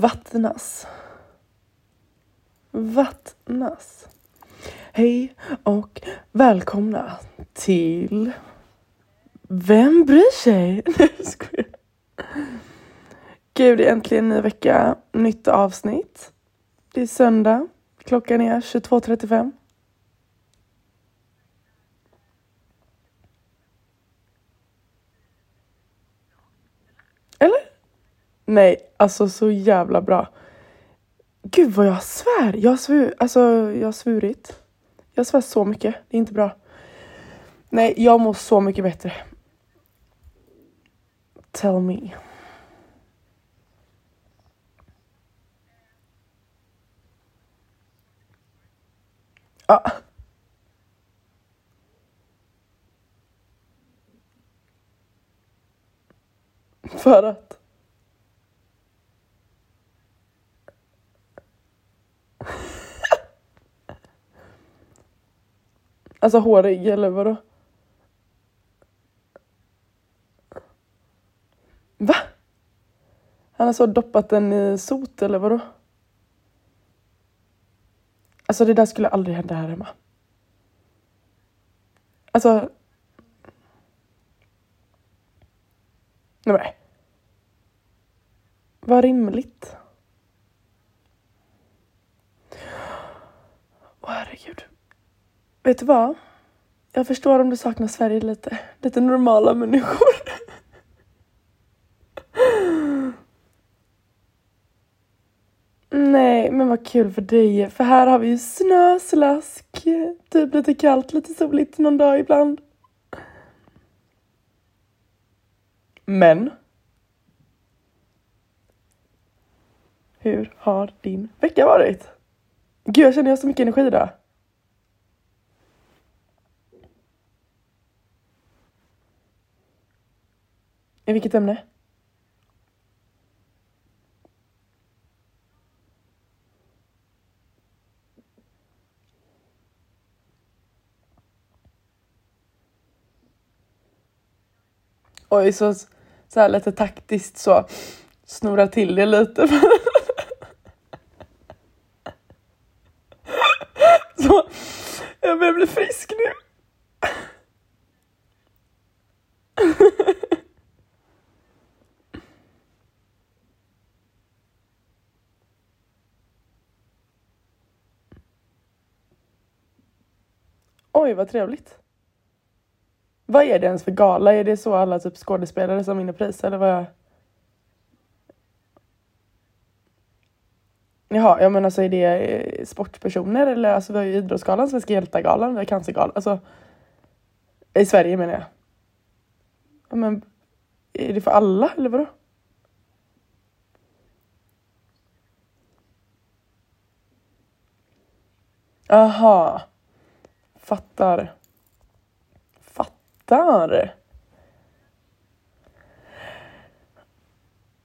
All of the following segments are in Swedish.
Vattnas. Vattnas. Hej och välkomna till Vem bryr sig? Nej jag skojar. Gud, det är äntligen ny vecka, nytt avsnitt. Det är söndag, klockan är 22.35. Eller? Nej, alltså så jävla bra. Gud vad jag svär! Jag har, svur, alltså, jag har svurit. Jag svär så mycket, det är inte bra. Nej, jag mår så mycket bättre. Tell me. Ja. För att? Alltså hårig eller vadå? Va? Han har så doppat den i sot eller vadå? Alltså det där skulle aldrig hända här hemma. Alltså... Nej. Vad rimligt. Åh herregud. Vet du vad? Jag förstår om du saknar Sverige lite. Lite normala människor. Nej, men vad kul för dig. För här har vi ju snö, slask, typ lite kallt, lite soligt någon dag ibland. Men. Hur har din vecka varit? Gud, jag känner jag har så mycket energi idag. I vilket ämne? Oj, så, så här lite taktiskt så snurra till det lite. så, jag börjar bli frisk nu. Oj, vad trevligt. Vad är det ens för gala? Är det så alla typ skådespelare som vinner pris eller vad? Jaha, jag menar alltså är det eh, sportpersoner eller alltså vi har ju Idrottsgalan, Svenska hjältar-galan, vi har Cancergalan, alltså i Sverige menar jag. Ja, men är det för alla eller vadå? Aha. Fattar. Fattar.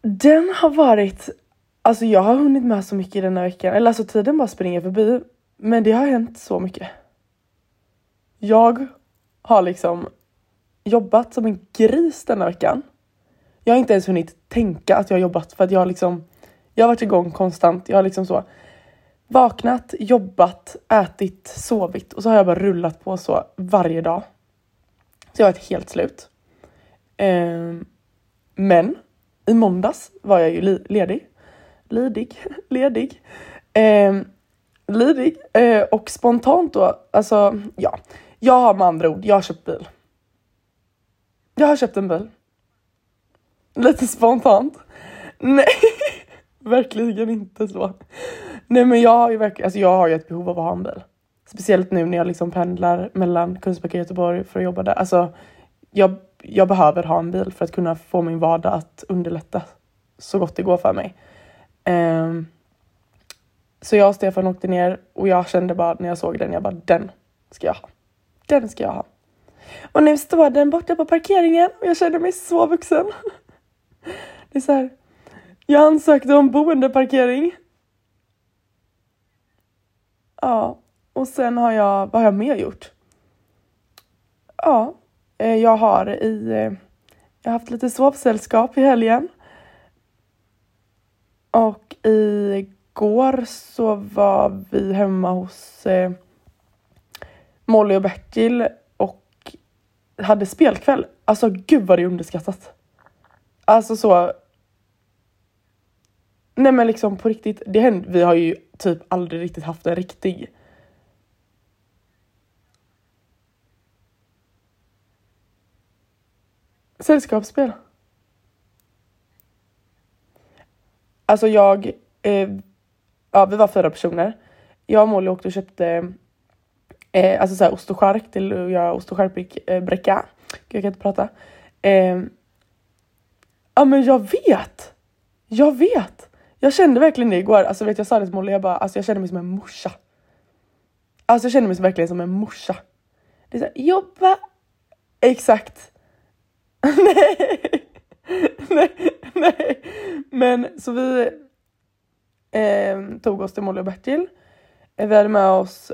Den har varit, alltså jag har hunnit med så mycket denna veckan, eller alltså tiden bara springer förbi. Men det har hänt så mycket. Jag har liksom jobbat som en gris denna veckan. Jag har inte ens hunnit tänka att jag har jobbat för att jag har liksom, jag har varit igång konstant. Jag har liksom så vaknat, jobbat, ätit, sovit och så har jag bara rullat på så varje dag. Så jag har ett helt slut. Eh, men i måndags var jag ju ledig. Lidig, ledig. Eh, lidig eh, och spontant då, alltså ja. Jag har med andra ord, jag har köpt bil. Jag har köpt en bil. Lite spontant. Nej, verkligen inte så. Nej men jag har ju verkligen, alltså jag har ju ett behov av att ha en bil. Speciellt nu när jag liksom pendlar mellan Kungsbacka och Göteborg för att jobba där. Alltså jag, jag behöver ha en bil för att kunna få min vardag att underlätta så gott det går för mig. Um, så jag och Stefan åkte ner och jag kände bara när jag såg den, jag bara den ska jag ha. Den ska jag ha. Och nu står den borta på parkeringen och jag känner mig så vuxen. Det är så här. Jag ansökte om boendeparkering. Ja, och sen har jag, vad har jag mer gjort? Ja, eh, jag har i, eh, jag har haft lite sovsällskap i helgen. Och igår så var vi hemma hos eh, Molly och Bertil och hade spelkväll. Alltså gud vad det är underskattat. Alltså så. Nej men liksom på riktigt, det händer, vi har ju typ aldrig riktigt haft en riktig Sällskapsspel. Alltså jag, eh, ja vi var fyra personer. Jag och Molly åkte och köpte eh, alltså såhär ost och chark till att göra ost och charkbräcka. Eh, Gud jag kan inte prata. Eh, ja men jag vet! Jag vet! Jag kände verkligen det igår. Alltså vet jag sa det till Molly, jag bara alltså jag kände mig som en morsa. Alltså jag kände mig verkligen som en morsa. Det är såhär jobba. Exakt. nej. nej, nej. Men så vi eh, tog oss till Molly och Bertil. Vi hade med oss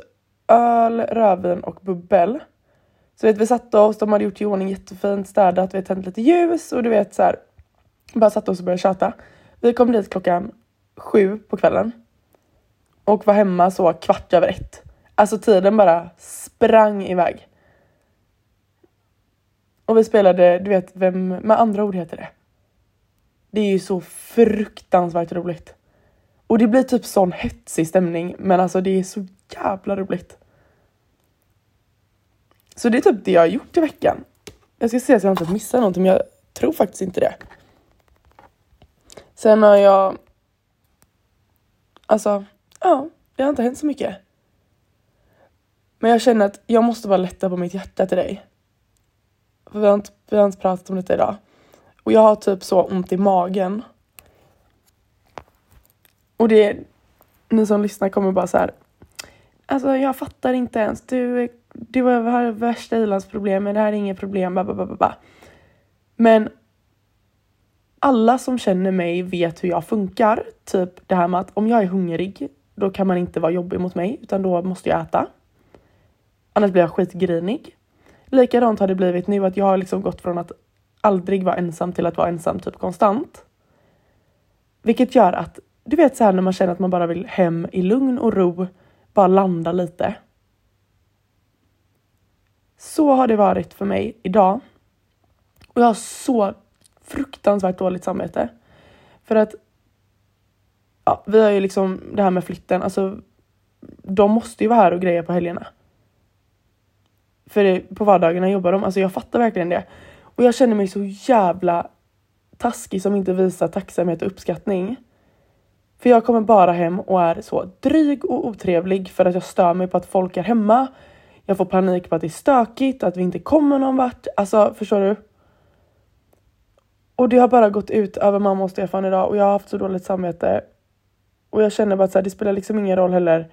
öl, rödvin och bubbel. Så vet, vi satte oss, de hade gjort i ordning jättefint, städat, vi hade tänt lite ljus och du vet så här, bara satte oss och började tjata. Vi kom dit klockan sju på kvällen och var hemma så kvart över ett. Alltså tiden bara sprang iväg. Och vi spelade, du vet, vem med andra ord heter det. Det är ju så fruktansvärt roligt. Och det blir typ sån hetsig stämning, men alltså det är så jävla roligt. Så det är typ det jag har gjort i veckan. Jag ska se så jag inte missar någonting, men jag tror faktiskt inte det. Sen har jag... Alltså, ja, det har inte hänt så mycket. Men jag känner att jag måste bara lätta på mitt hjärta till dig. För vi har inte, vi har inte pratat om detta idag. Och jag har typ så ont i magen. Och det, ni som lyssnar kommer bara så här. Alltså jag fattar inte ens. Du, du har värsta ilandsproblemen, det här är inget problem. Babababa. Men alla som känner mig vet hur jag funkar. Typ det här med att om jag är hungrig, då kan man inte vara jobbig mot mig, utan då måste jag äta. Annars blir jag skitgrinig. Likadant har det blivit nu att jag har liksom gått från att aldrig vara ensam till att vara ensam typ konstant. Vilket gör att, du vet så här när man känner att man bara vill hem i lugn och ro, bara landa lite. Så har det varit för mig idag. Och jag har så fruktansvärt dåligt samvete. För att ja, vi har ju liksom det här med flytten, alltså de måste ju vara här och greja på helgerna. För det, på vardagarna jobbar de, alltså jag fattar verkligen det. Och jag känner mig så jävla taskig som inte visar tacksamhet och uppskattning. För jag kommer bara hem och är så dryg och otrevlig för att jag stör mig på att folk är hemma. Jag får panik på att det är stökigt, att vi inte kommer någon vart. Alltså förstår du? Och det har bara gått ut över mamma och Stefan idag och jag har haft så dåligt samvete. Och jag känner bara att så här, det spelar liksom ingen roll heller.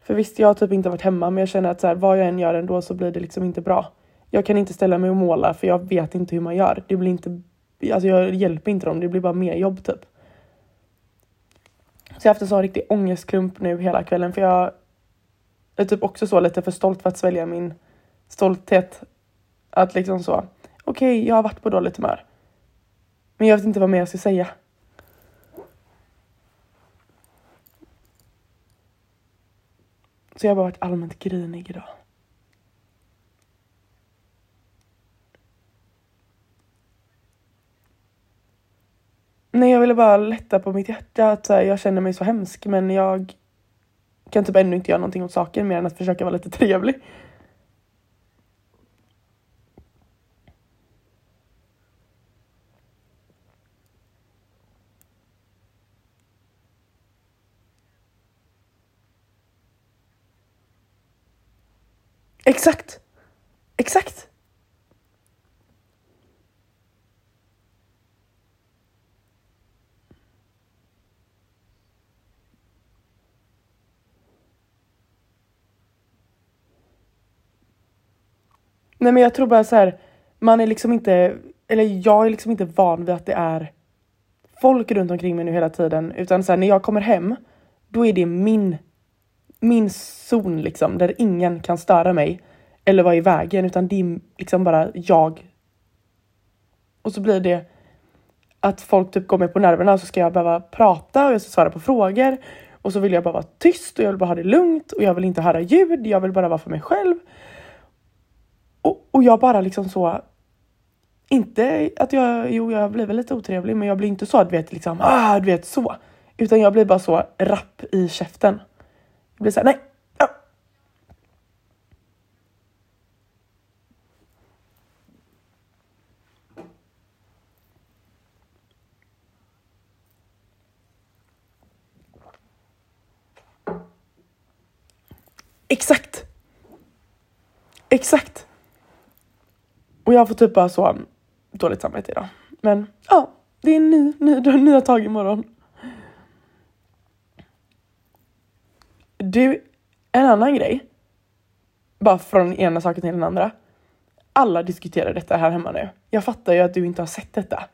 För visst, jag har typ inte varit hemma, men jag känner att så här, vad jag än gör ändå så blir det liksom inte bra. Jag kan inte ställa mig och måla för jag vet inte hur man gör. Det blir inte, alltså jag hjälper inte dem, det blir bara mer jobb typ. Så jag har haft en sån riktig ångestklump nu hela kvällen för jag är typ också så lite för stolt för att svälja min stolthet. Att liksom så, okej, okay, jag har varit på dåligt humör. Men jag vet inte vad mer jag ska säga. Så jag har bara varit allmänt grinig idag. Nej, jag ville bara lätta på mitt hjärta. Att här, jag känner mig så hemsk, men jag kan typ ännu inte göra någonting åt saken mer än att försöka vara lite trevlig. Exakt! Exakt! Nej men jag tror bara så här, man är liksom inte, eller jag är liksom inte van vid att det är folk runt omkring mig nu hela tiden. Utan så här, när jag kommer hem, då är det min, min zon liksom, där ingen kan störa mig eller vara i vägen, utan det är liksom bara jag. Och så blir det, att folk typ går mig på nerverna och så ska jag behöva prata och jag ska svara på frågor. Och så vill jag bara vara tyst och jag vill bara ha det lugnt och jag vill inte höra ljud. Jag vill bara vara för mig själv. Och, och jag bara liksom så. Inte att jag, jo jag blir väl lite otrevlig men jag blir inte så du vet liksom, ah, du vet så. Utan jag blir bara så rapp i käften. Jag blir såhär, nej. Ja. Exakt! Exakt! Och jag får typ bara så dåligt samvete idag. Men ja, det är en ny, ny, nya tag imorgon. Du, en annan grej. Bara från ena saken till den andra. Alla diskuterar detta här hemma nu. Jag fattar ju att du inte har sett detta.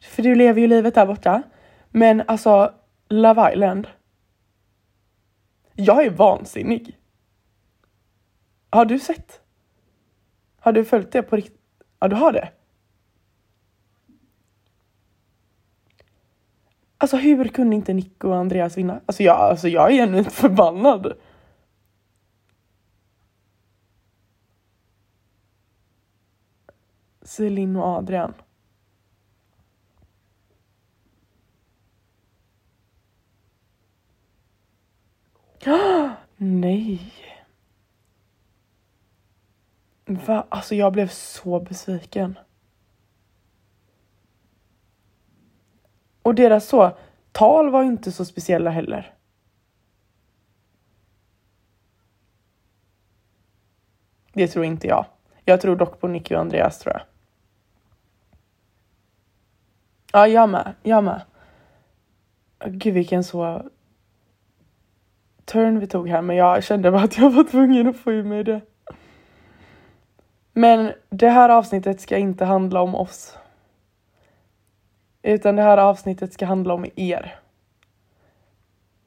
För du lever ju livet där borta. Men alltså, Love Island. Jag är vansinnig. Har du sett? Har du följt det på riktigt? Ja, du har det? Alltså hur kunde inte Nico och Andreas vinna? Alltså jag, alltså jag är genuint förbannad. Celine och Adrian. Nej. Va? Alltså jag blev så besviken. Och deras så, tal var inte så speciella heller. Det tror inte jag. Jag tror dock på Nicky och Andreas tror jag. Ja, jag med. Jag med. Gud vilken så turn vi tog här, men jag kände bara att jag var tvungen att få i mig det. Men det här avsnittet ska inte handla om oss. Utan det här avsnittet ska handla om er.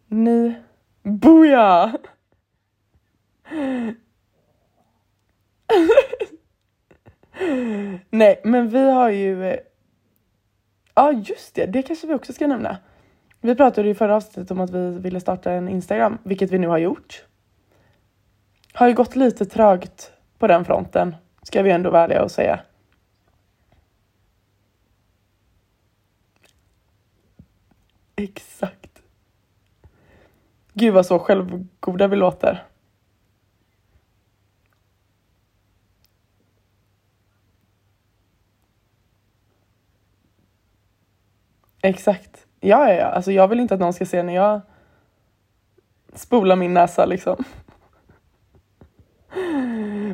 Ni... Boja! Nej, men vi har ju... Eh, ja, just det. Det kanske vi också ska nämna. Vi pratade i förra avsnittet om att vi ville starta en Instagram, vilket vi nu har gjort. Har ju gått lite trögt på den fronten, ska vi ändå vara ärliga och säga. Exakt. Gud vad så självgoda vi låter. Exakt. Ja, ja, ja. Alltså jag vill inte att någon ska se när jag spolar min näsa liksom.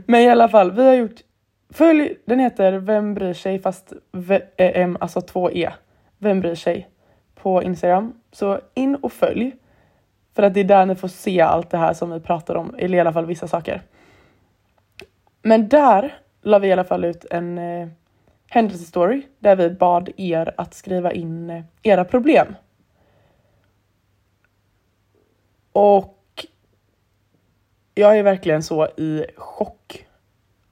Men i alla fall, vi har gjort... Följ, den heter Vem bryr sig fast v, M, alltså två E. Vem bryr sig? På Instagram. Så in och följ. För att det är där ni får se allt det här som vi pratar om, eller i alla fall vissa saker. Men där la vi i alla fall ut en eh, händelsestory där vi bad er att skriva in eh, era problem. Och jag är verkligen så i chock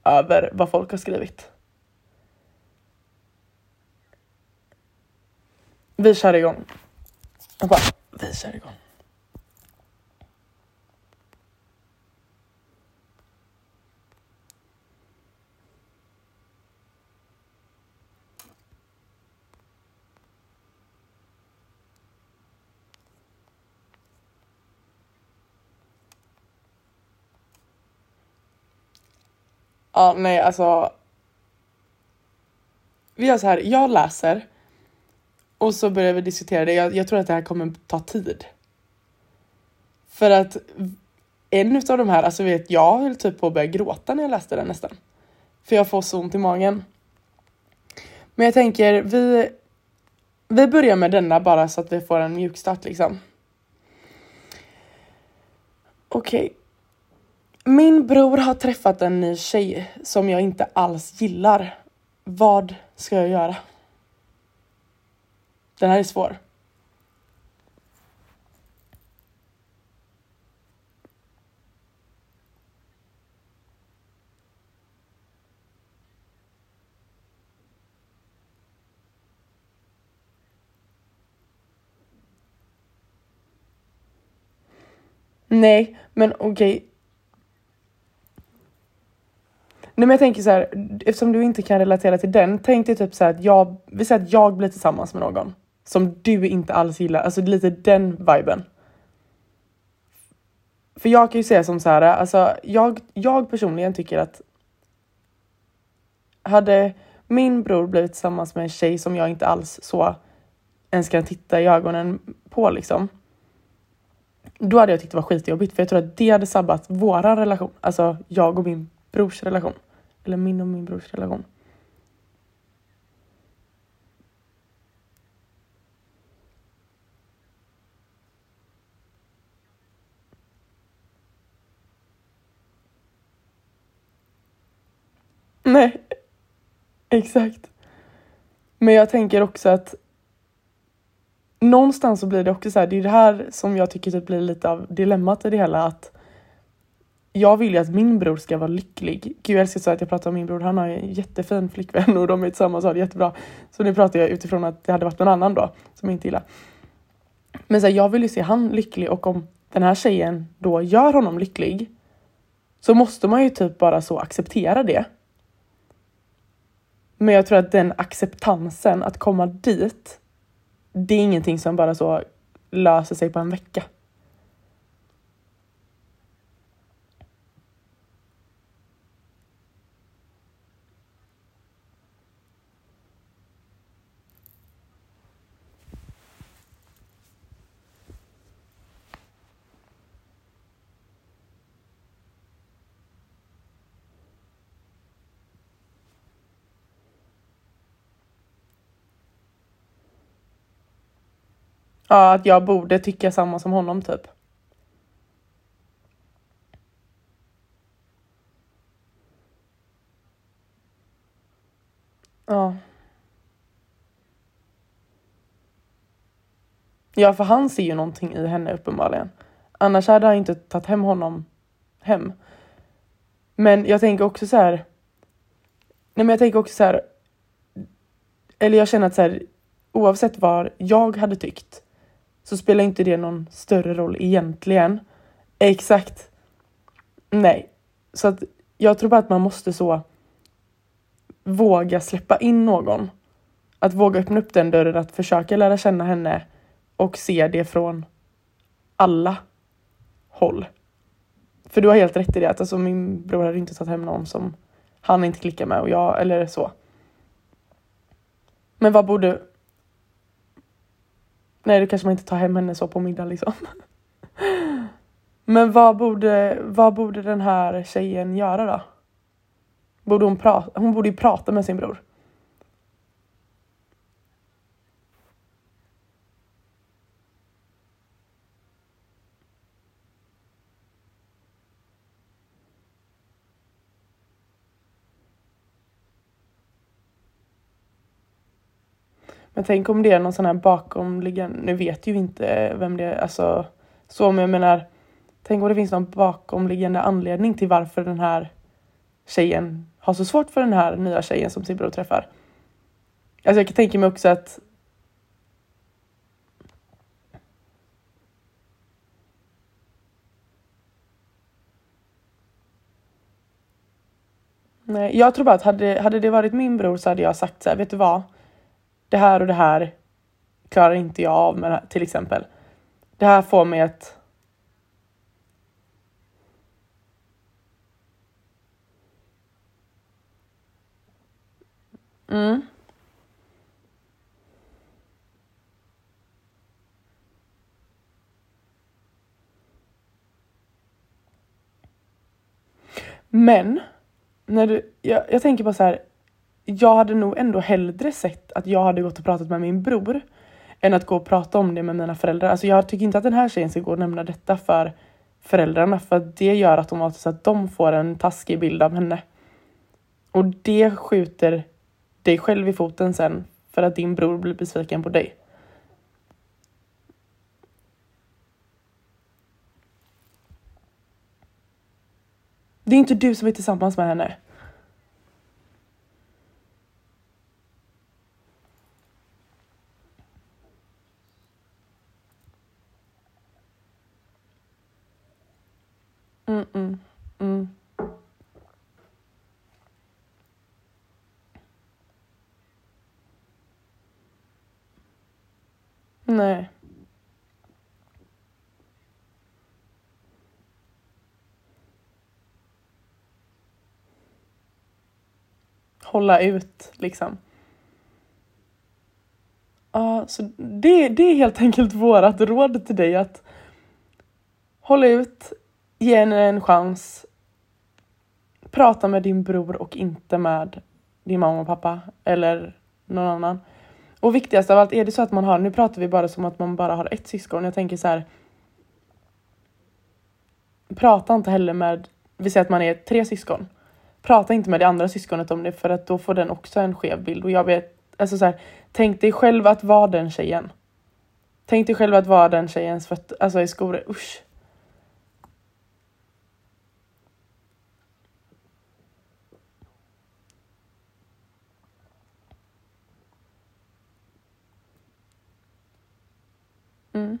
över vad folk har skrivit. Vi kör igång. Jag bara, vi kör igång. Ja, nej, alltså. Vi gör så här. Jag läser och så började vi diskutera det. Jag, jag tror att det här kommer ta tid. För att en av de här, alltså vet jag höll typ på att börja gråta när jag läste den nästan. För jag får så ont i magen. Men jag tänker vi, vi börjar med denna bara så att vi får en mjukstart liksom. Okej. Okay. Min bror har träffat en ny tjej som jag inte alls gillar. Vad ska jag göra? Den här är svår. Nej, men okej. Okay. Nej, men jag tänker så här, eftersom du inte kan relatera till den, tänk dig typ så här att jag, vi säger att jag blir tillsammans med någon som du inte alls gillar, alltså lite den viben. För jag kan ju säga som så här, alltså jag, jag personligen tycker att hade min bror blivit tillsammans med en tjej som jag inte alls så ens kan titta i ögonen på liksom. Då hade jag tyckt det var skitjobbigt för jag tror att det hade sabbat våran relation. Alltså jag och min brors relation. Eller min och min brors relation. Nej, exakt. Men jag tänker också att någonstans så blir det också så här, det är det här som jag tycker typ blir lite av dilemmat i det hela att jag vill ju att min bror ska vara lycklig. Gud jag älskar så att jag pratar om min bror, han har en jättefin flickvän och de är tillsammans och har det jättebra. Så nu pratar jag utifrån att det hade varit någon annan då som jag inte gillar. Men så här, jag vill ju se han lycklig och om den här tjejen då gör honom lycklig så måste man ju typ bara så acceptera det. Men jag tror att den acceptansen, att komma dit, det är ingenting som bara så löser sig på en vecka. Ja, att jag borde tycka samma som honom typ. Ja. Ja, för han ser ju någonting i henne uppenbarligen. Annars hade han inte tagit hem honom hem. Men jag tänker också så här. Nej, men jag tänker också så här. Eller jag känner att så här, oavsett vad jag hade tyckt så spelar inte det någon större roll egentligen. Exakt. Nej, så att jag tror bara att man måste så våga släppa in någon. Att våga öppna upp den dörren, att försöka lära känna henne och se det från alla håll. För du har helt rätt i det, att alltså min bror hade inte tagit hem någon som han inte klickar med och jag, eller så. Men vad borde, Nej, då kanske man inte tar hem henne så på middag liksom. Men vad borde, vad borde den här tjejen göra då? Borde hon prata? Hon borde ju prata med sin bror. Men tänk om det är någon sån här bakomliggande, nu vet ju inte vem det är, alltså så men jag menar, tänk om det finns någon bakomliggande anledning till varför den här tjejen har så svårt för den här nya tjejen som sin bror träffar. Alltså jag kan tänka mig också att Nej, jag tror bara att hade, hade det varit min bror så hade jag sagt så här, vet du vad? Det här och det här klarar inte jag av med till exempel. Det här får mig att Mm. Men, när du, jag, jag tänker på så här, jag hade nog ändå hellre sett att jag hade gått och pratat med min bror än att gå och prata om det med mina föräldrar. Alltså jag tycker inte att den här tjejen ska gå och nämna detta för föräldrarna för det gör automatiskt att de får en taskig bild av henne. Och det skjuter dig själv i foten sen för att din bror blir besviken på dig. Det är inte du som är tillsammans med henne. Mm, mm, mm. Nej. Hålla ut liksom. Ja, så det, det är helt enkelt vårat råd till dig att hålla ut, ge henne en chans. Prata med din bror och inte med din mamma och pappa eller någon annan. Och viktigast av allt, är det så att man har, nu pratar vi bara som att man bara har ett syskon. Jag tänker så här. Prata inte heller med, vi säger att man är tre syskon. Prata inte med det andra syskonet om det för att då får den också en skev bild. Och jag vet, alltså så här, tänk dig själv att vara den tjejen. Tänk dig själv att vara den tjejens fötter, alltså i skor, usch. Mm.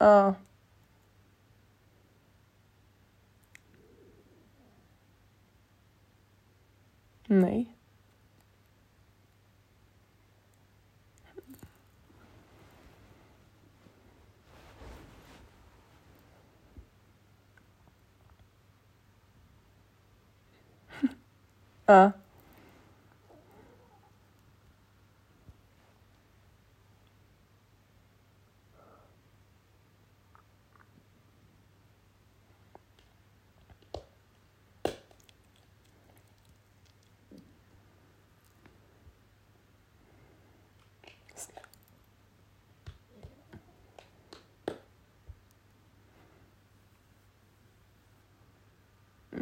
Ja. Nej. Ja.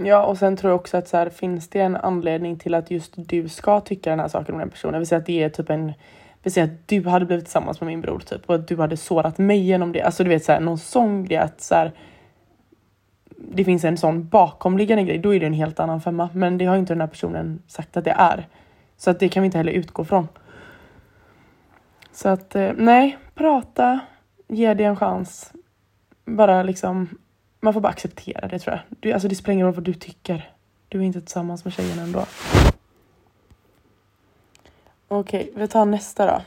Ja, och sen tror jag också att så här, finns det en anledning till att just du ska tycka den här saken om den personen. Vi säger att det är typ en vi säger att du hade blivit tillsammans med min bror typ och att du hade sårat mig genom det. Alltså du vet så här, någon sån grej att så här, det finns en sån bakomliggande grej, då är det en helt annan femma. Men det har inte den här personen sagt att det är. Så att det kan vi inte heller utgå från. Så att eh, nej, prata, ge det en chans. Bara liksom man får bara acceptera det tror jag. Du, alltså det spelar ingen roll vad du tycker. Du är inte tillsammans med tjejen ändå. Okej, okay, vi tar nästa då.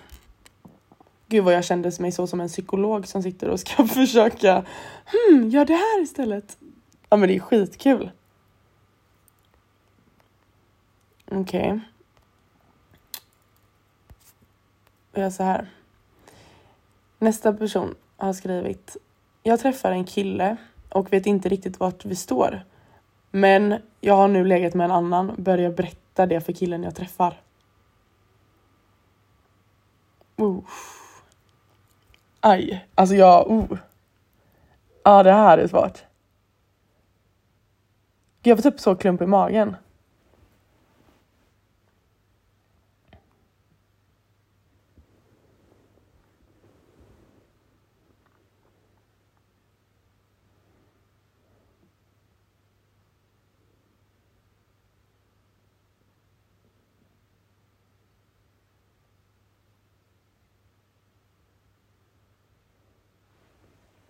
Gud vad jag kände mig så som en psykolog som sitter och ska försöka hmm, gör det här istället. Ja men det är skitkul. Okej. Okay. Vi gör så här. Nästa person har skrivit. Jag träffar en kille och vet inte riktigt vart vi står. Men jag har nu legat med en annan, börjar berätta det för killen jag träffar. Uh. Aj, alltså jag... Uh. Ja, det här är svårt. Jag får typ så klump i magen.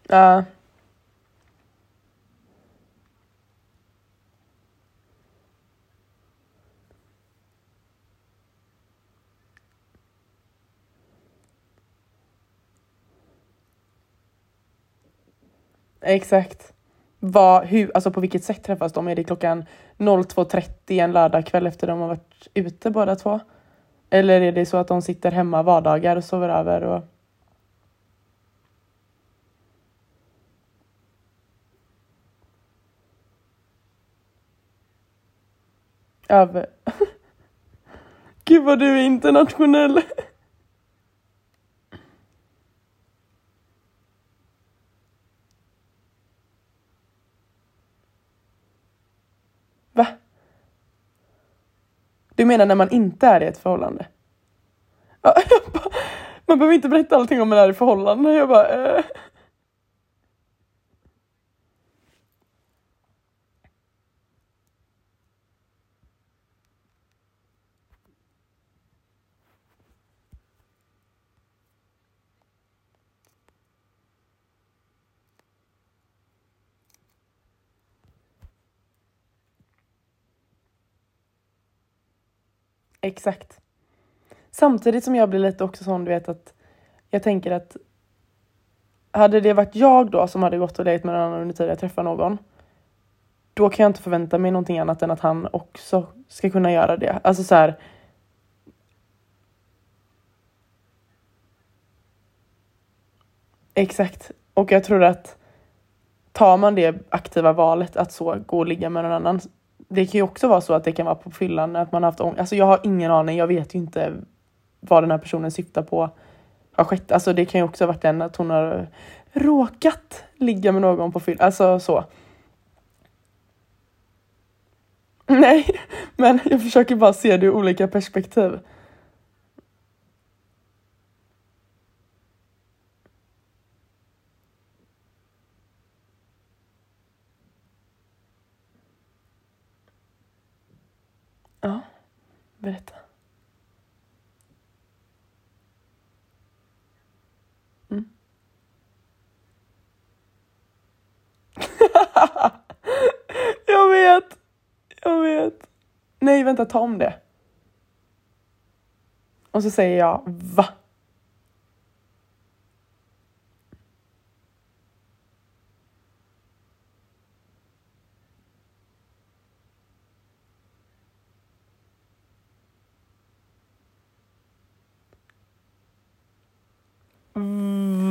Ja. Exakt. Vad, hur, alltså på vilket sätt träffas de? Är det klockan 02.30 en lördagkväll efter de har varit ute båda två? Eller är det så att de sitter hemma vardagar och sover över? Och... Över. Gud vad du är internationell. Va? Du menar när man inte är i ett förhållande? man behöver inte berätta allting om man är i förhållande. Jag bara... Eh. Exakt. Samtidigt som jag blir lite också sån, du vet att jag tänker att hade det varit jag då som hade gått och legat med någon annan under tiden jag träffar någon, då kan jag inte förvänta mig någonting annat än att han också ska kunna göra det. Alltså så här. Exakt. Och jag tror att tar man det aktiva valet att så gå och ligga med någon annan. Det kan ju också vara så att det kan vara på fyllan att man har haft ångest. Alltså jag har ingen aning. Jag vet ju inte vad den här personen syftar på har skett. Alltså det kan ju också ha varit den att hon har råkat ligga med någon på fyllan. Alltså så. Nej, men jag försöker bara se det ur olika perspektiv. Ja, berätta. Mm. jag vet. Jag vet inte ta om det. Och så säger jag va?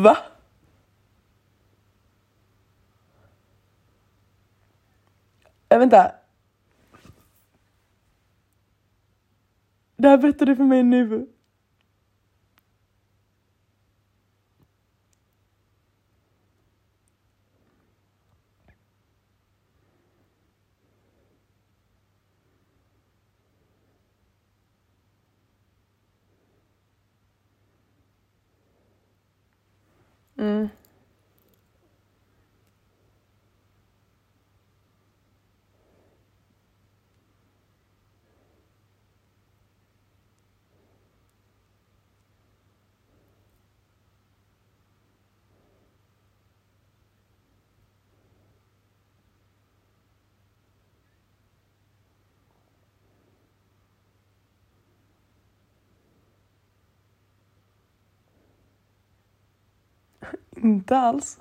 Va? Äh, vänta. Det här berättar du för mig nu. Mm. Inte alls.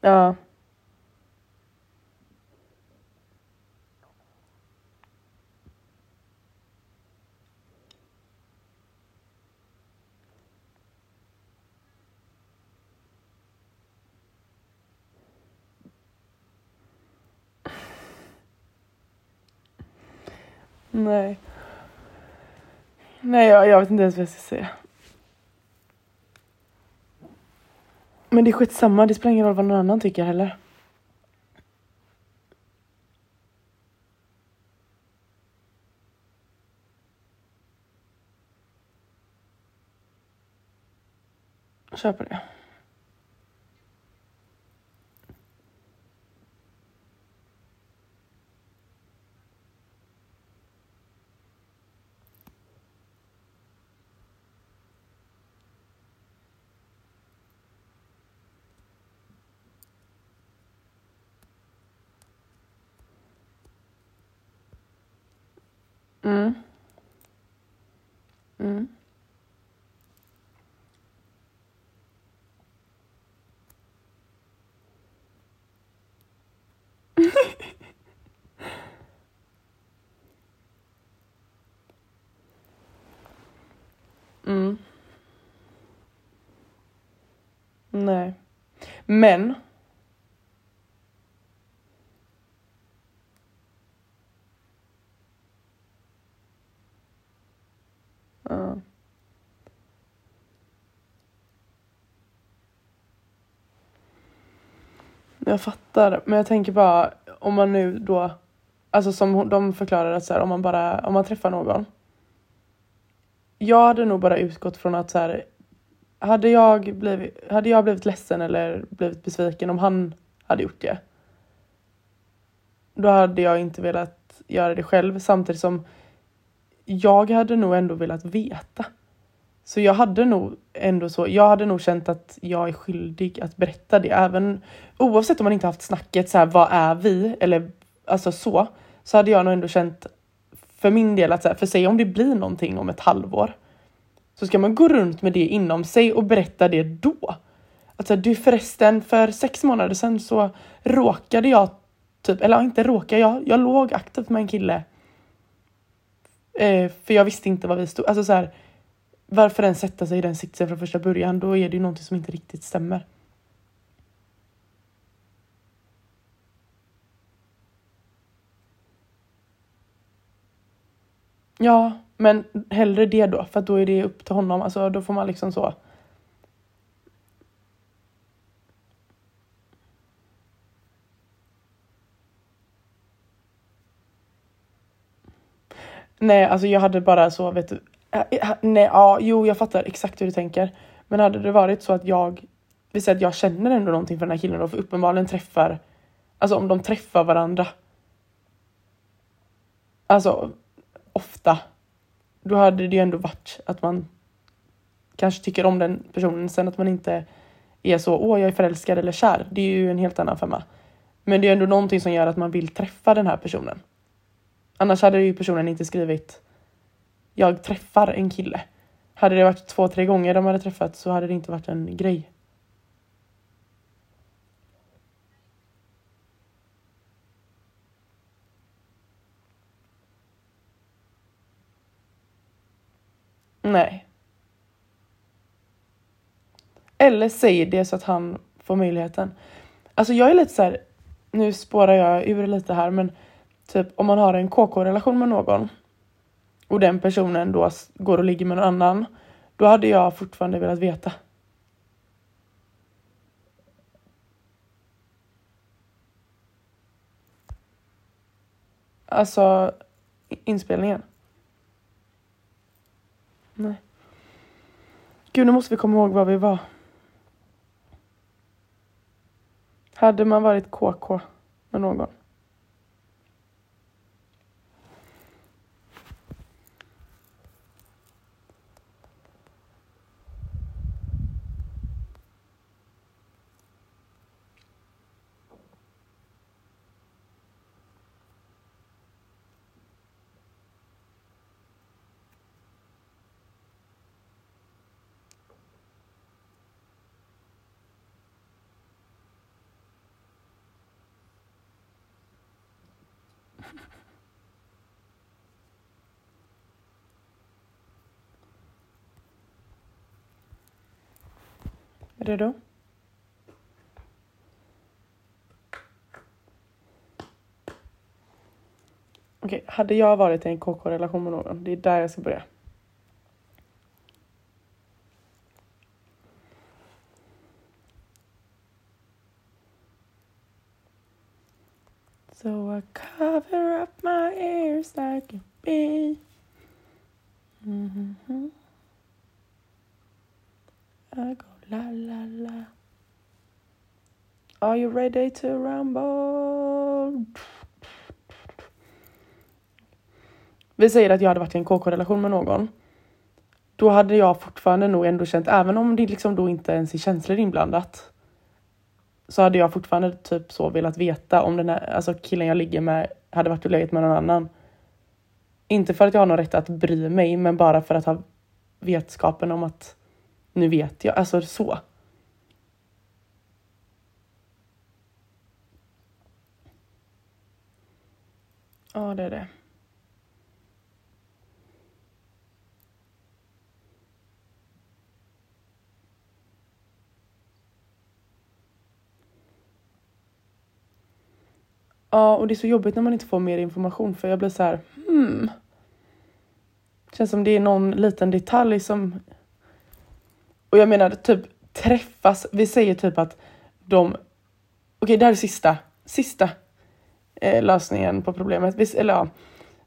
Ja. Nej. Nej, jag, jag vet inte ens vad jag ska säga. Men det är skitsamma, det spelar ingen roll vad någon annan tycker heller. Kör på det. Mm. Mm. mm. Nej. Men Ja. Jag fattar, men jag tänker bara om man nu då, alltså som de förklarar att så här, om man bara, om man träffar någon. Jag hade nog bara utgått från att så här, hade jag blivit, hade jag blivit ledsen eller blivit besviken om han hade gjort det. Då hade jag inte velat göra det själv samtidigt som jag hade nog ändå velat veta. Så jag hade nog ändå så, jag hade nog känt att jag är skyldig att berätta det. Även oavsett om man inte haft snacket så här, vad är vi? Eller alltså så. Så hade jag nog ändå känt för min del att så här, för säg om det blir någonting om ett halvår. Så ska man gå runt med det inom sig och berätta det då. Att så här, du förresten, för sex månader sedan så råkade jag typ, eller inte råkade jag, jag låg aktivt med en kille. Eh, för jag visste inte vad vi stod, alltså så här, varför ens sätta sig i den sitsen från första början? Då är det ju någonting som inte riktigt stämmer. Ja, men hellre det då, för då är det upp till honom. Alltså, då får man liksom så. Nej, alltså jag hade bara så, vet du. Eh, eh, nej, ja, jo, jag fattar exakt hur du tänker. Men hade det varit så att jag, vi säger att jag känner ändå någonting för den här killen då, för uppenbarligen träffar, alltså om de träffar varandra. Alltså ofta, då hade det ju ändå varit att man kanske tycker om den personen. Sen att man inte är så, åh jag är förälskad eller kär. Det är ju en helt annan femma. Men det är ändå någonting som gör att man vill träffa den här personen. Annars hade ju personen inte skrivit jag träffar en kille. Hade det varit två, tre gånger de hade träffats så hade det inte varit en grej. Nej. Eller säg det så att han får möjligheten. Alltså jag är lite så här, nu spårar jag ur lite här men typ om man har en KK-relation med någon och den personen då går och ligger med någon annan, då hade jag fortfarande velat veta. Alltså inspelningen. Nej. Gud, nu måste vi komma ihåg var vi var. Hade man varit KK med någon? Redo? Okej, okay, hade jag varit i en KK-relation med någon, det är där jag ska börja. So I cover up my ears like a bee. Mm -hmm. I go La, la, la. Are you ready to rumble? Vi säger att jag hade varit i en KK-relation med någon. Då hade jag fortfarande nog ändå känt, även om det liksom då inte ens är känslor inblandat, så hade jag fortfarande typ så velat veta om den här alltså killen jag ligger med hade varit och legat med någon annan. Inte för att jag har någon rätt att bry mig, men bara för att ha vetskapen om att nu vet jag, alltså så. Ja, det är det. Ja, och det är så jobbigt när man inte får mer information för jag blir så här, hmm. Känns som det är någon liten detalj som och jag menar typ träffas. Vi säger typ att de... Okej, okay, det här är sista, sista eh, lösningen på problemet. Vi, eller ja,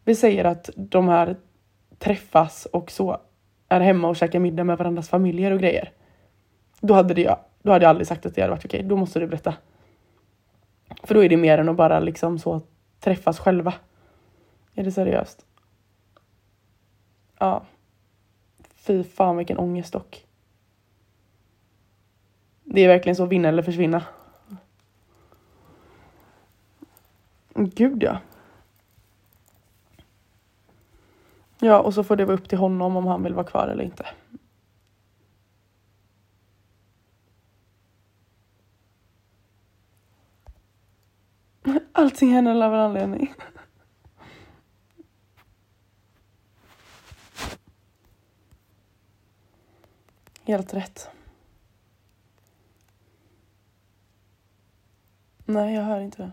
vi säger att de här träffas och så är hemma och käkar middag med varandras familjer och grejer. Då hade, det, då hade jag aldrig sagt att det hade varit okej. Okay. Då måste du berätta. För då är det mer än att bara liksom så träffas själva. Är det seriöst? Ja. Fy fan vilken ångest dock. Det är verkligen så vinna eller försvinna. Gud ja. Ja, och så får det vara upp till honom om han vill vara kvar eller inte. Allting händer av en anledning. Helt rätt. Nej, jag hör inte det.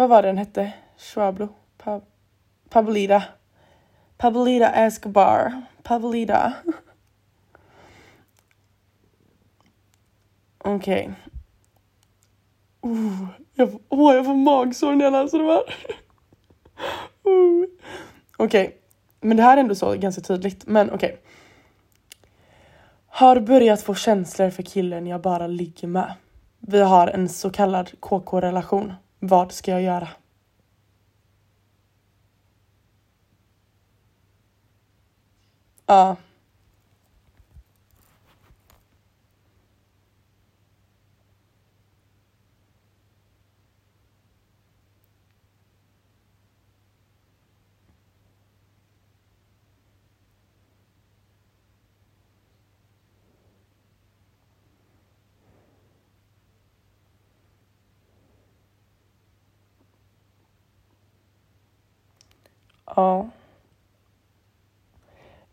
Vad var den hette? Schwablo? Pa Pablida. Pablida Escobar. Pablida. Okej. Okay. Uh, jag, oh, jag får magsår när jag läser de här. uh. Okej, okay. men det här är ändå så ganska tydligt. Men okej. Okay. Har börjat få känslor för killen jag bara ligger med. Vi har en så kallad KK-relation. Vad ska jag göra? Ja. Ja.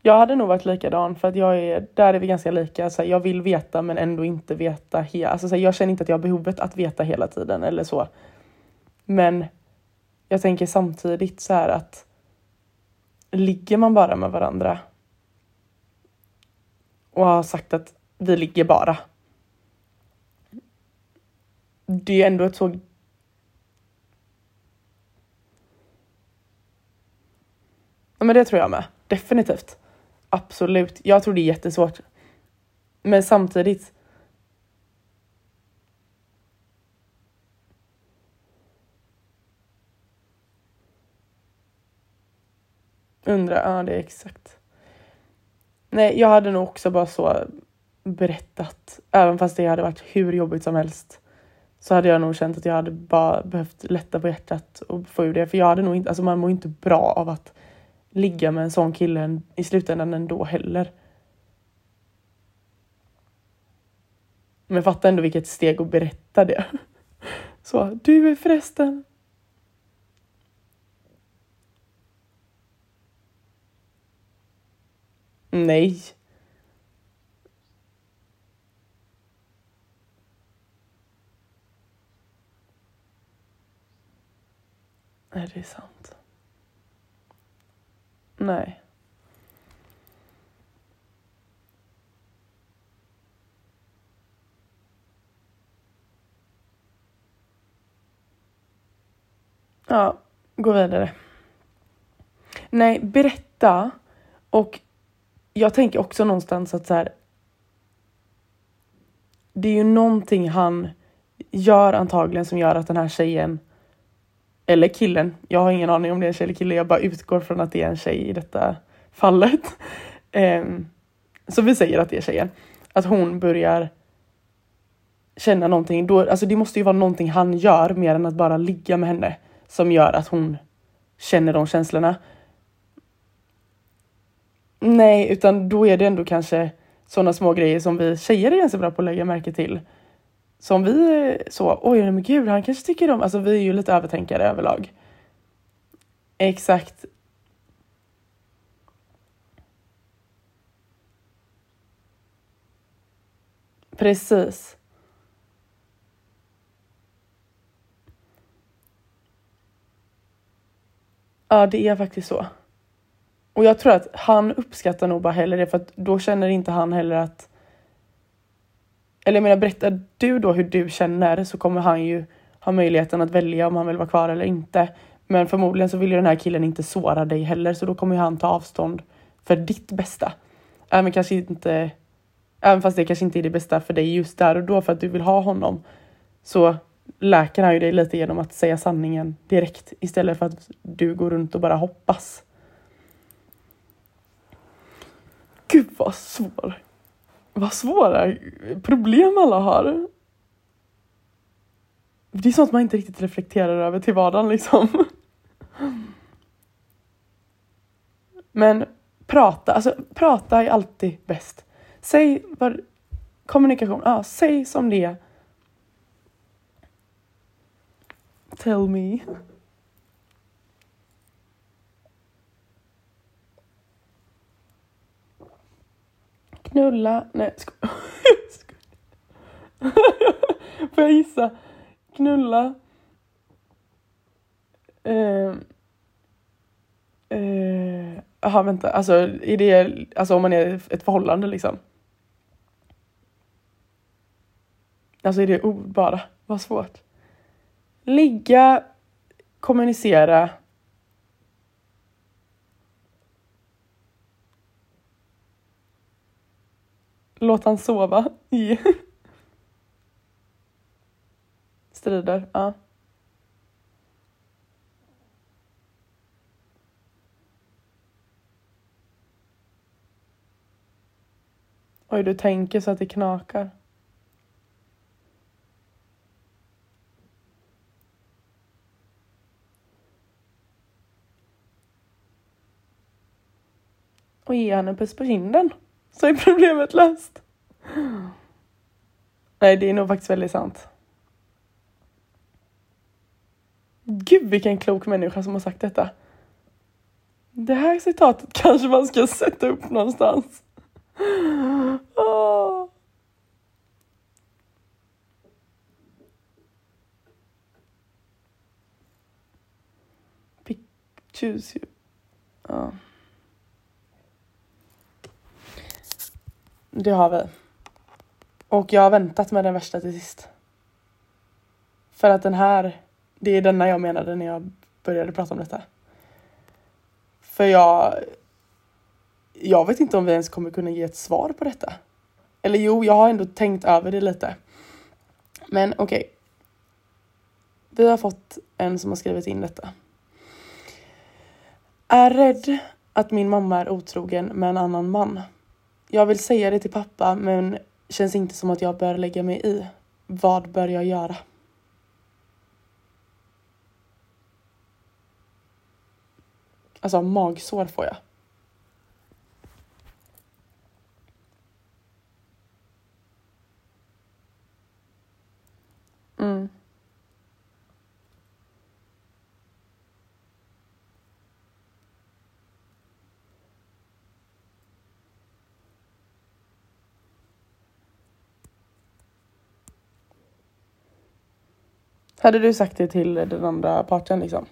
Jag hade nog varit likadan för att jag är, där är vi ganska lika. Så jag vill veta men ändå inte veta. He alltså, så jag känner inte att jag har behovet att veta hela tiden eller så. Men jag tänker samtidigt så här att ligger man bara med varandra och har sagt att vi ligger bara. Det är ändå ett så Ja, men det tror jag med. Definitivt. Absolut. Jag tror det är jättesvårt. Men samtidigt. Undrar, ja det är exakt. Nej, jag hade nog också bara så berättat, även fast det hade varit hur jobbigt som helst. Så hade jag nog känt att jag hade bara behövt lätta på hjärtat och få ur det. För jag hade nog inte, alltså man mår inte bra av att ligga med en sån kille i slutändan ändå heller. Men fatta ändå vilket steg att berätta det. Så, du är förresten... Nej. Är det sant? Nej. Ja, gå vidare. Nej, berätta. Och jag tänker också någonstans att så här. Det är ju någonting han gör antagligen som gör att den här tjejen eller killen, jag har ingen aning om det är en tjej eller kille, jag bara utgår från att det är en tjej i detta fallet. Um, så vi säger att det är tjejen. Att hon börjar känna någonting, då, alltså det måste ju vara någonting han gör mer än att bara ligga med henne som gör att hon känner de känslorna. Nej, utan då är det ändå kanske sådana små grejer som vi tjejer är ganska bra på att lägga märke till som vi så, oj men gud han kanske tycker om, alltså vi är ju lite övertänkare överlag. Exakt. Precis. Ja, det är faktiskt så. Och jag tror att han uppskattar nog bara heller det för att då känner inte han heller att eller jag menar berättar du då hur du känner så kommer han ju ha möjligheten att välja om han vill vara kvar eller inte. Men förmodligen så vill ju den här killen inte såra dig heller så då kommer ju han ta avstånd för ditt bästa. Även kanske inte, även fast det kanske inte är det bästa för dig just där och då för att du vill ha honom. Så läker han ju dig lite genom att säga sanningen direkt istället för att du går runt och bara hoppas. Gud vad svår. Vad svåra problem alla har. Det är sånt man inte riktigt reflekterar över till vardagen liksom. Men prata, alltså prata är alltid bäst. Säg vad, kommunikation, ja, säg som det är. Tell me. Knulla, nej sko Får jag gissa? Knulla. Ehm, eh, eh, Jaha, vänta. Alltså, är det, alltså om man är ett förhållande liksom? Alltså är det ord bara? Vad svårt. Ligga, kommunicera. Låt han sova. Strider, ja. Oj, du tänker så att det knakar. Och ge henne en puss på kinden. Så är problemet löst. Nej, det är nog faktiskt väldigt sant. Gud vilken klok människa som har sagt detta. Det här citatet kanske man ska sätta upp någonstans. Oh. Choose you. Det har vi. Och jag har väntat med den värsta till sist. För att den här, det är denna jag menade när jag började prata om detta. För jag jag vet inte om vi ens kommer kunna ge ett svar på detta. Eller jo, jag har ändå tänkt över det lite. Men okej. Okay. Vi har fått en som har skrivit in detta. Är rädd att min mamma är otrogen med en annan man. Jag vill säga det till pappa men känns inte som att jag bör lägga mig i. Vad bör jag göra? Alltså magsår får jag. Mm. Hade du sagt det till den andra parten liksom?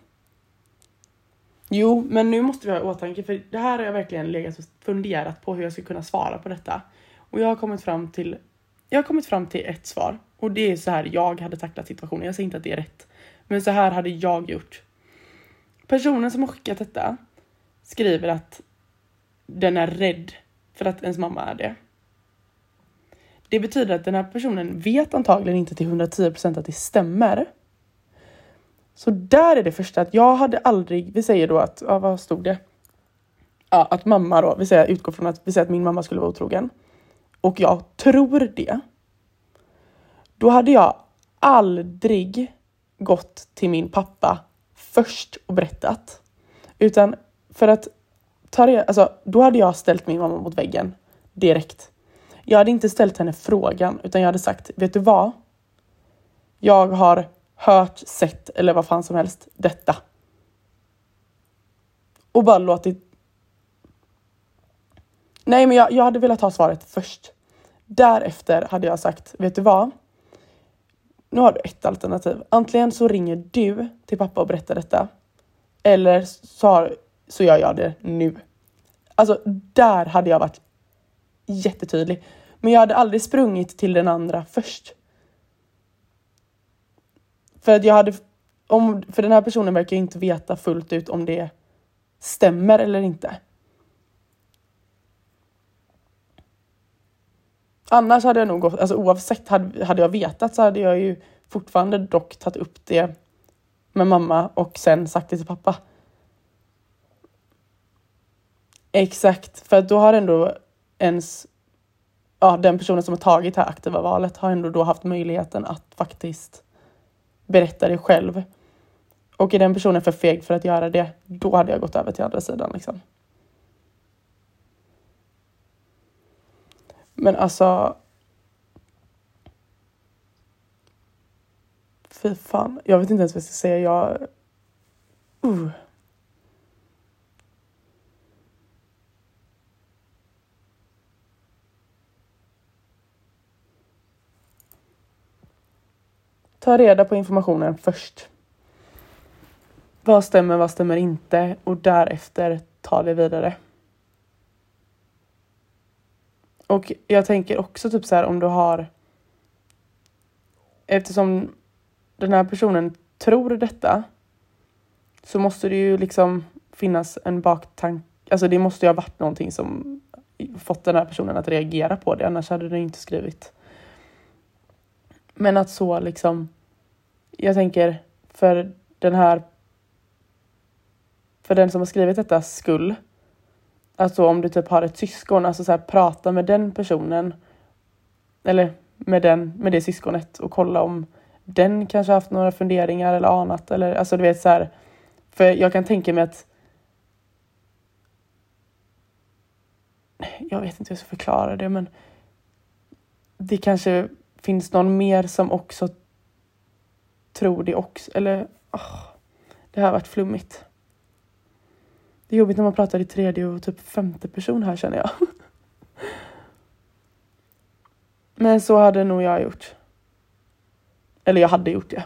Jo, men nu måste vi ha i åtanke för det här har jag verkligen legat och funderat på hur jag ska kunna svara på detta. Och jag har kommit fram till, jag har kommit fram till ett svar och det är så här jag hade tacklat situationen. Jag säger inte att det är rätt, men så här hade jag gjort. Personen som har skickat detta skriver att den är rädd för att ens mamma är det. Det betyder att den här personen vet antagligen inte till 110% att det stämmer. Så där är det första att jag hade aldrig, vi säger då att, ja, vad stod det? Ja, att mamma då, vi säger utgår från att vi säger att min mamma skulle vara otrogen. Och jag tror det. Då hade jag aldrig gått till min pappa först och berättat. Utan för att ta det, alltså då hade jag ställt min mamma mot väggen direkt. Jag hade inte ställt henne frågan utan jag hade sagt, vet du vad? Jag har hört, sett eller vad fan som helst detta. Och bara låtit. Nej, men jag, jag hade velat ha svaret först. Därefter hade jag sagt, vet du vad? nu har du ett alternativ. Antingen så ringer du till pappa och berättar detta. Eller så, har, så gör jag det nu. Alltså där hade jag varit jättetydlig. Men jag hade aldrig sprungit till den andra först. För att jag hade, om, för den här personen verkar inte veta fullt ut om det stämmer eller inte. Annars hade jag nog gått, alltså oavsett hade, hade jag vetat så hade jag ju fortfarande dock tagit upp det med mamma och sen sagt det till pappa. Exakt, för då har ändå ens ja, den personen som har tagit det här aktiva valet har ändå då haft möjligheten att faktiskt berätta det själv. Och är den personen för feg för att göra det, då hade jag gått över till andra sidan liksom. Men alltså. Fy fan, jag vet inte ens vad jag ska säga. Jag... Uh. Ta reda på informationen först. Vad stämmer, vad stämmer inte? Och därefter ta det vidare. Och jag tänker också typ så här om du har eftersom den här personen tror detta så måste det ju liksom finnas en baktanke. Alltså det måste ju ha varit någonting som fått den här personen att reagera på det, annars hade den inte skrivit. Men att så liksom, jag tänker för den här, för den som har skrivit detta skull, Alltså om du typ har ett syskon, alltså så här, prata med den personen. Eller med, den, med det syskonet och kolla om den kanske haft några funderingar eller anat. Eller alltså du vet så här. För jag kan tänka mig att jag vet inte hur jag ska förklara det men det kanske finns någon mer som också tror det också. Eller oh, det här har varit flummigt. Det är jobbigt när man pratar i tredje och typ femte person här känner jag. Men så hade nog jag gjort. Eller jag hade gjort det.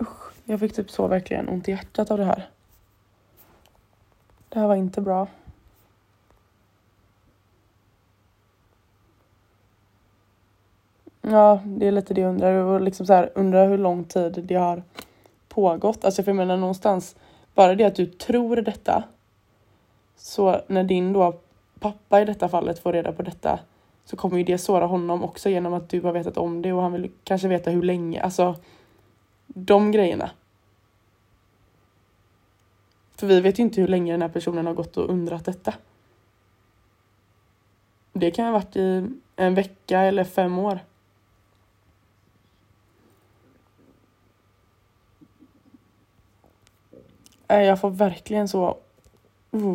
Usch, jag fick typ så verkligen ont i hjärtat av det här. Det här var inte bra. Ja, det är lite det jag undrar. Och liksom så här, undrar hur lång tid det har pågått. Alltså för jag menar någonstans, bara det att du tror detta. Så när din då pappa i detta fallet får reda på detta så kommer ju det såra honom också genom att du har vetat om det och han vill kanske veta hur länge. Alltså de grejerna. För vi vet ju inte hur länge den här personen har gått och undrat detta. Det kan ha varit i en vecka eller fem år. Jag får verkligen så... Uh.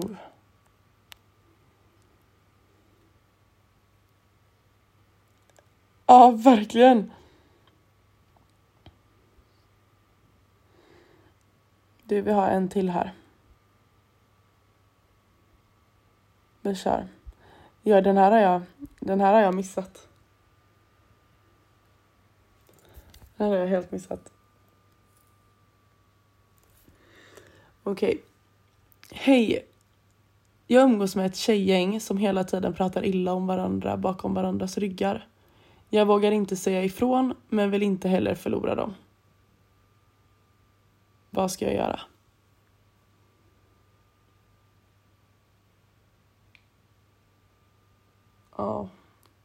Ja, verkligen. Du, vi har en till här. Vi kör. Ja, den här har jag, den här har jag missat. Den här har jag helt missat. Okej. Okay. Hej. Jag umgås med ett tjejgäng som hela tiden pratar illa om varandra bakom varandras ryggar. Jag vågar inte säga ifrån, men vill inte heller förlora dem. Vad ska jag göra? Ja,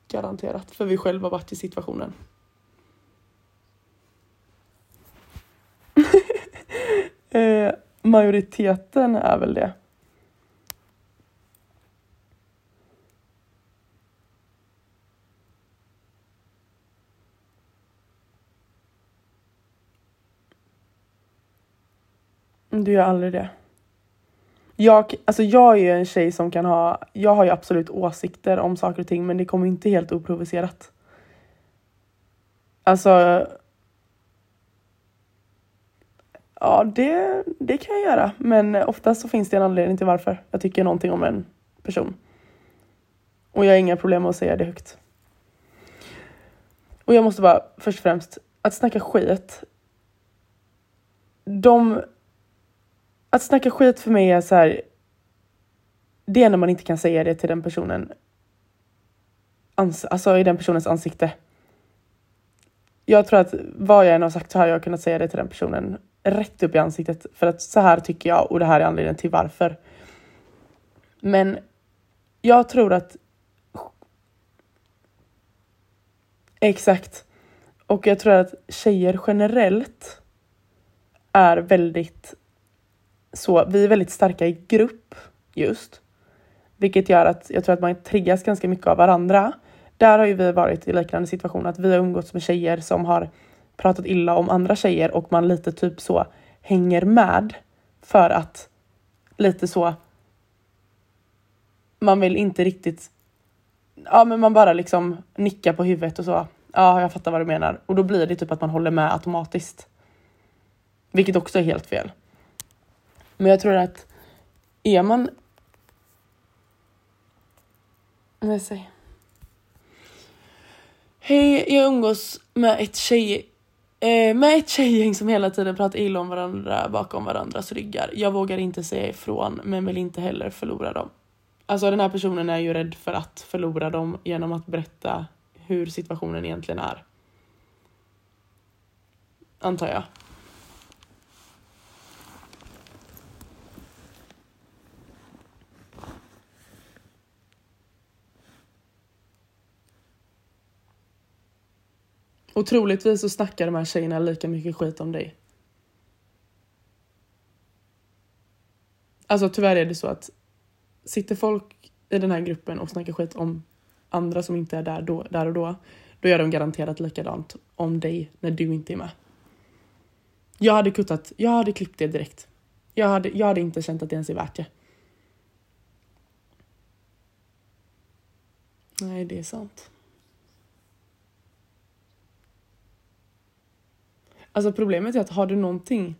garanterat. För vi själva varit i situationen. eh, majoriteten är väl det. Mm, du gör aldrig det. Jag, alltså jag är ju en tjej som kan ha, jag har ju absolut åsikter om saker och ting men det kommer inte helt oprovocerat. Alltså Ja, det, det kan jag göra. Men oftast så finns det en anledning till varför jag tycker någonting om en person. Och jag har inga problem med att säga det högt. Och jag måste bara, först och främst, att snacka skit. De... Att snacka skit för mig är så här... Det är när man inte kan säga det till den personen. Alltså i den personens ansikte. Jag tror att vad jag än har sagt så har jag kunnat säga det till den personen rätt upp i ansiktet för att så här tycker jag och det här är anledningen till varför. Men jag tror att Exakt. Och jag tror att tjejer generellt är väldigt så, vi är väldigt starka i grupp just. Vilket gör att jag tror att man triggas ganska mycket av varandra. Där har ju vi varit i liknande situation att vi har umgåtts med tjejer som har pratat illa om andra tjejer och man lite typ så hänger med för att lite så man vill inte riktigt ja men man bara liksom nickar på huvudet och så ja jag fattar vad du menar och då blir det typ att man håller med automatiskt. Vilket också är helt fel. Men jag tror att är man vad säger Hej, jag umgås med ett tjej eh, med ett tjejgäng som hela tiden pratar illa om varandra bakom varandras ryggar. Jag vågar inte säga ifrån men vill inte heller förlora dem. Alltså den här personen är ju rädd för att förlora dem genom att berätta hur situationen egentligen är. Antar jag. Och troligtvis så snackar de här tjejerna lika mycket skit om dig. Alltså tyvärr är det så att sitter folk i den här gruppen och snackar skit om andra som inte är där, då, där och då, då gör de garanterat likadant om dig när du inte är med. Jag hade kuttat, jag hade klippt det direkt. Jag hade, jag hade inte känt att det ens är värt det. Nej, det är sant. Alltså problemet är att har du någonting...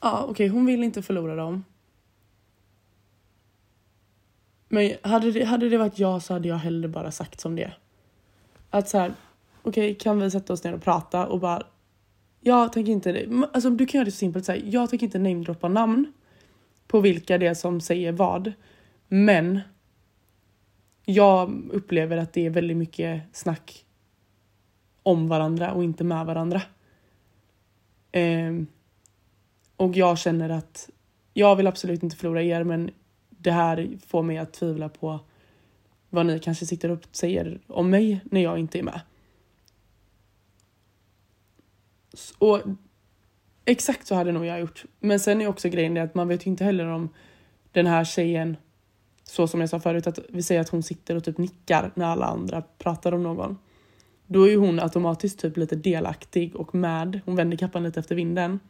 Ja, okej, okay, hon vill inte förlora dem. Men hade det, hade det varit jag så hade jag hellre bara sagt som det Att så här, okej, okay, kan vi sätta oss ner och prata och bara jag tänker inte, alltså du kan göra det så simpelt så här, jag tänker inte namedroppa namn på vilka det är som säger vad. Men jag upplever att det är väldigt mycket snack om varandra och inte med varandra. Eh, och jag känner att jag vill absolut inte förlora er men det här får mig att tvivla på vad ni kanske sitter och säger om mig när jag inte är med. Och exakt så hade nog jag gjort. Men sen är också grejen det att man vet ju inte heller om den här tjejen, så som jag sa förut, att vi säger att hon sitter och typ nickar när alla andra pratar om någon. Då är ju hon automatiskt typ lite delaktig och med. Hon vänder kappan lite efter vinden.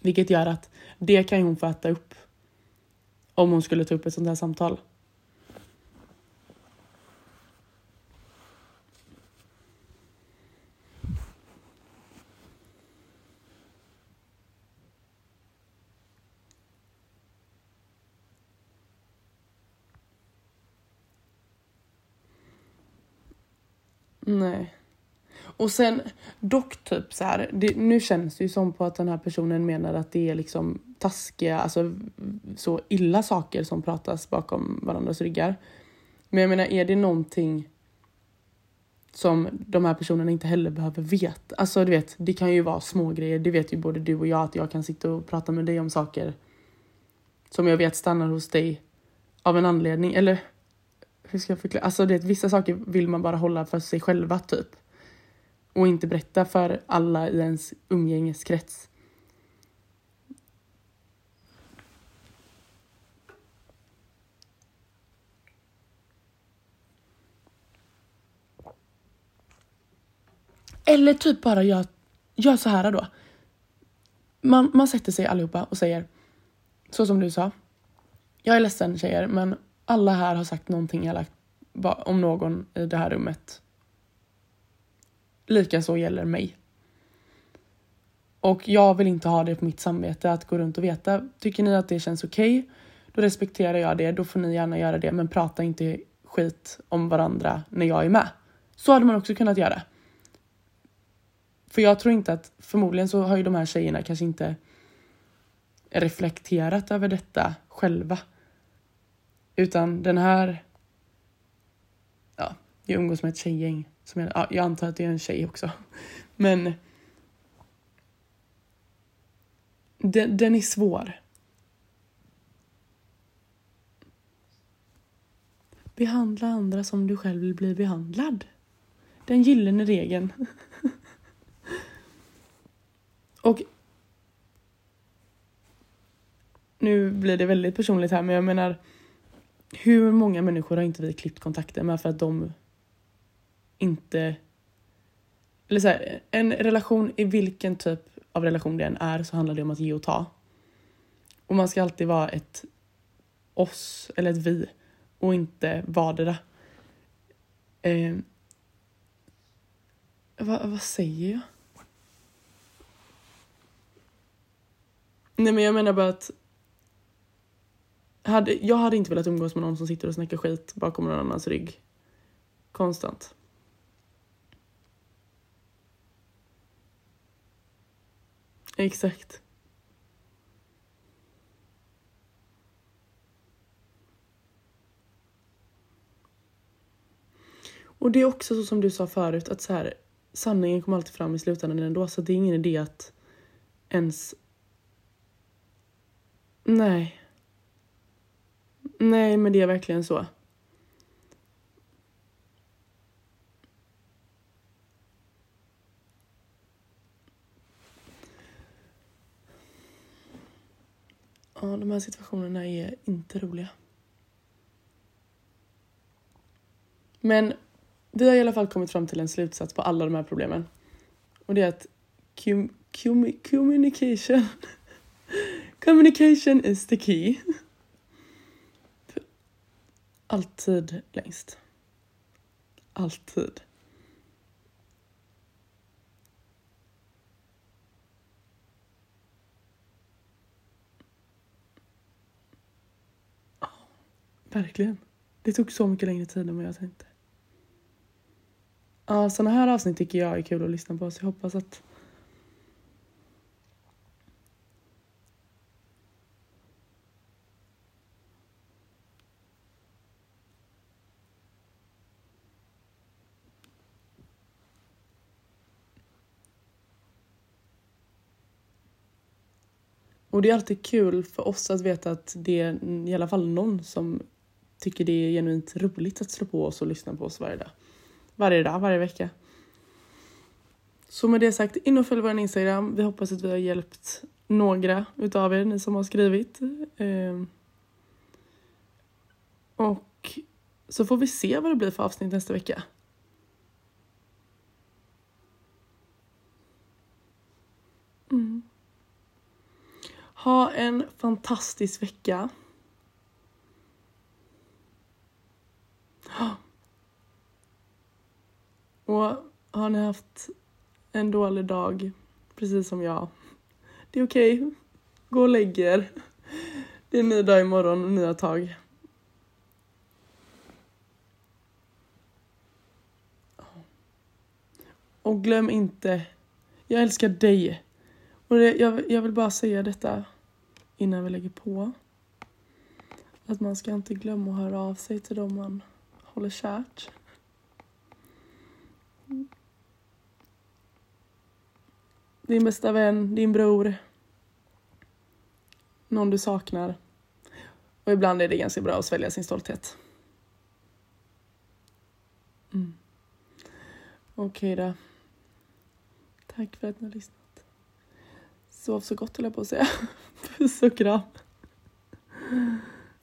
Vilket gör att det kan hon få äta upp om hon skulle ta upp ett sånt här samtal. Nej. Och sen dock typ så här, det, nu känns det ju som på att den här personen menar att det är liksom taskiga, alltså så illa saker som pratas bakom varandras ryggar. Men jag menar, är det någonting som de här personerna inte heller behöver veta? Alltså du vet, det kan ju vara små grejer. Det vet ju både du och jag att jag kan sitta och prata med dig om saker som jag vet stannar hos dig av en anledning. Eller hur ska jag förklara? Alltså det, vissa saker vill man bara hålla för sig själva typ och inte berätta för alla i ens umgängeskrets. Eller typ bara gör, gör så här då. Man, man sätter sig allihopa och säger så som du sa. Jag är ledsen tjejer men alla här har sagt någonting elakt om någon i det här rummet Likaså gäller mig. Och jag vill inte ha det på mitt samvete att gå runt och veta. Tycker ni att det känns okej, okay, då respekterar jag det. Då får ni gärna göra det, men prata inte skit om varandra när jag är med. Så hade man också kunnat göra. För jag tror inte att, förmodligen så har ju de här tjejerna kanske inte reflekterat över detta själva. Utan den här, ja, jag umgås med ett tjejgäng som jag, ja, jag antar att det är en tjej också. Men Den, den är svår. Behandla andra som du själv vill bli behandlad. Den gyllene regeln. Och nu blir det väldigt personligt här men jag menar hur många människor har inte vi klippt kontakten med för att de inte eller så här, en relation i vilken typ av relation det än är så handlar det om att ge och ta. Och man ska alltid vara ett oss eller ett vi och inte vardera. Eh, vad, vad säger jag? Nej men jag menar bara att hade, jag hade inte velat umgås med någon som sitter och snackar skit bakom någon annans rygg. Konstant. Exakt. Och det är också så som du sa förut att så här, sanningen kommer alltid fram i slutändan ändå så det är ingen idé att ens... Nej. Nej, men det är verkligen så. Ja, de här situationerna är inte roliga. Men vi har i alla fall kommit fram till en slutsats på alla de här problemen. Och det är att com communication communication is the key. Alltid längst. Alltid. Verkligen. Det tog så mycket längre tid än vad jag tänkte. Ja, sådana här avsnitt tycker jag är kul att lyssna på så jag hoppas att Och det är alltid kul för oss att veta att det är i alla fall någon som tycker det är genuint roligt att slå på oss och lyssna på oss varje dag. Varje dag, varje vecka. Så med det sagt, in och följ vår Instagram. Vi hoppas att vi har hjälpt några utav er, ni som har skrivit. Ehm. Och så får vi se vad det blir för avsnitt nästa vecka. Ha en fantastisk vecka. Och har ni haft en dålig dag, precis som jag, det är okej. Okay. Gå och lägg er. Det är en ny dag imorgon och nya tag. Och glöm inte, jag älskar dig. Och det, jag, jag vill bara säga detta innan vi lägger på. Att man ska inte glömma att höra av sig till dem man håller kärt. Din bästa vän, din bror. Någon du saknar. Och ibland är det ganska bra att svälja sin stolthet. Mm. Okej okay då. Tack för att ni har lyssnat. Sov så gott höll jag på att säga. Puss och kram.